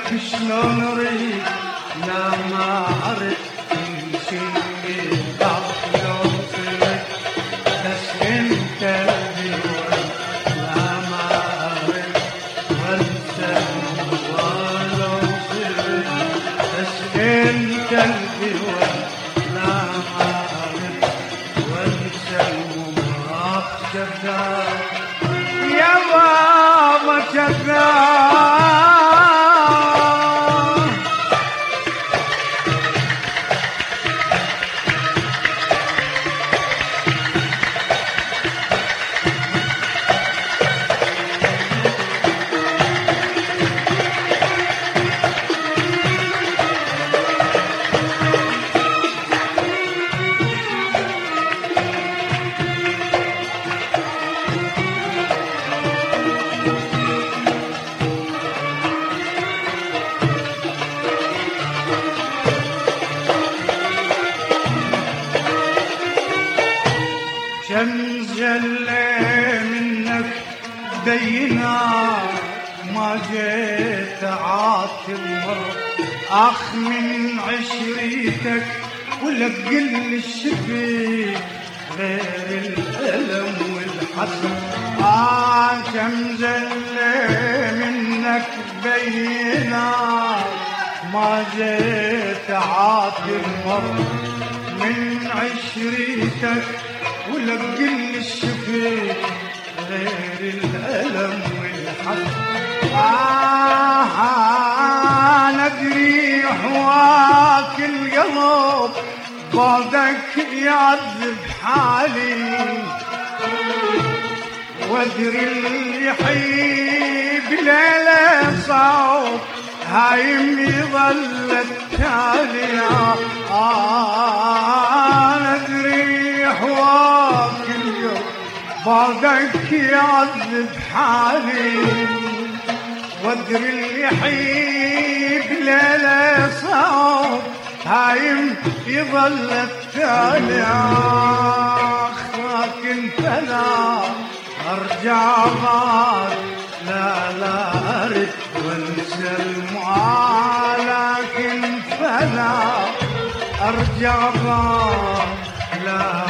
ولك شلون اريد لا ما من شيء راح لو صرت بس انت الديوان شمجل منك بينا ما جيت عاتب مرة أخ من عشريتك ولا كل الشفي غير الألم والحسن آه شمجل منك بينا ما جيت عاتب مرة من عشريتك ولا كل الشفيت غير الألم والحزن آه أنا أدري هواك القلب بعدك يعذب حالي. وادري اللي يحيي بليلة صوت هايم يظل التالي آه أنا أدري هواك اليوم بعدك يعذب حالي وادري اللي يحيي بليلة صوت هايم يظل التالي آخ لكن فلا ارجع بعد لا لا ارد وانسى المعا لكن فلا ارجع بعد لا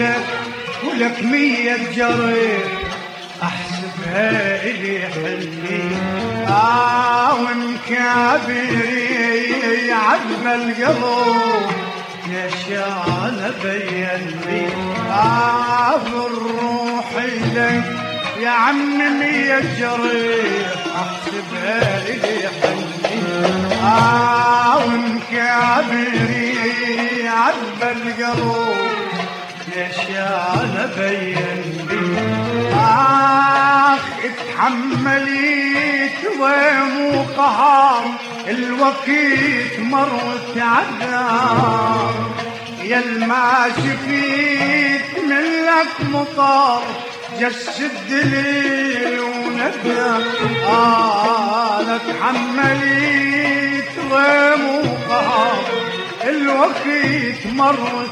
روحي لك ولك مية جريح أحسبها إلي حلي. آه ومكابري عذب القلب يا شان بين لي اخذ روحي لك. يا عم مية جريح أحسبها إلي حلي. آه ومكابري عذب القلب ليش أنا بين لي اخ اتحمليت ومو قهار الوقيت مرت عذاب يا ما شفيت منك مطر جسد لي ونبيا آه تحمليت غيم وقهر الوقت مر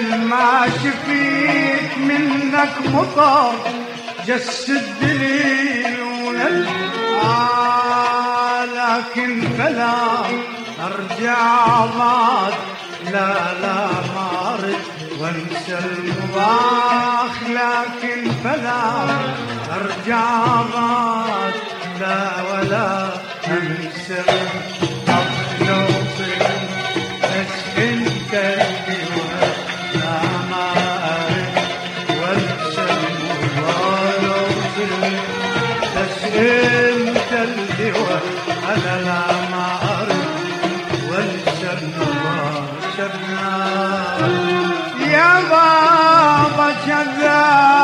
يا ما شفيت منك مطر جسد لي آه لكن فلا أرجع بعد. لا لا ما رد وانسى المضاخ لكن فلا أرجع بعد. لا ولا أنسى كذاب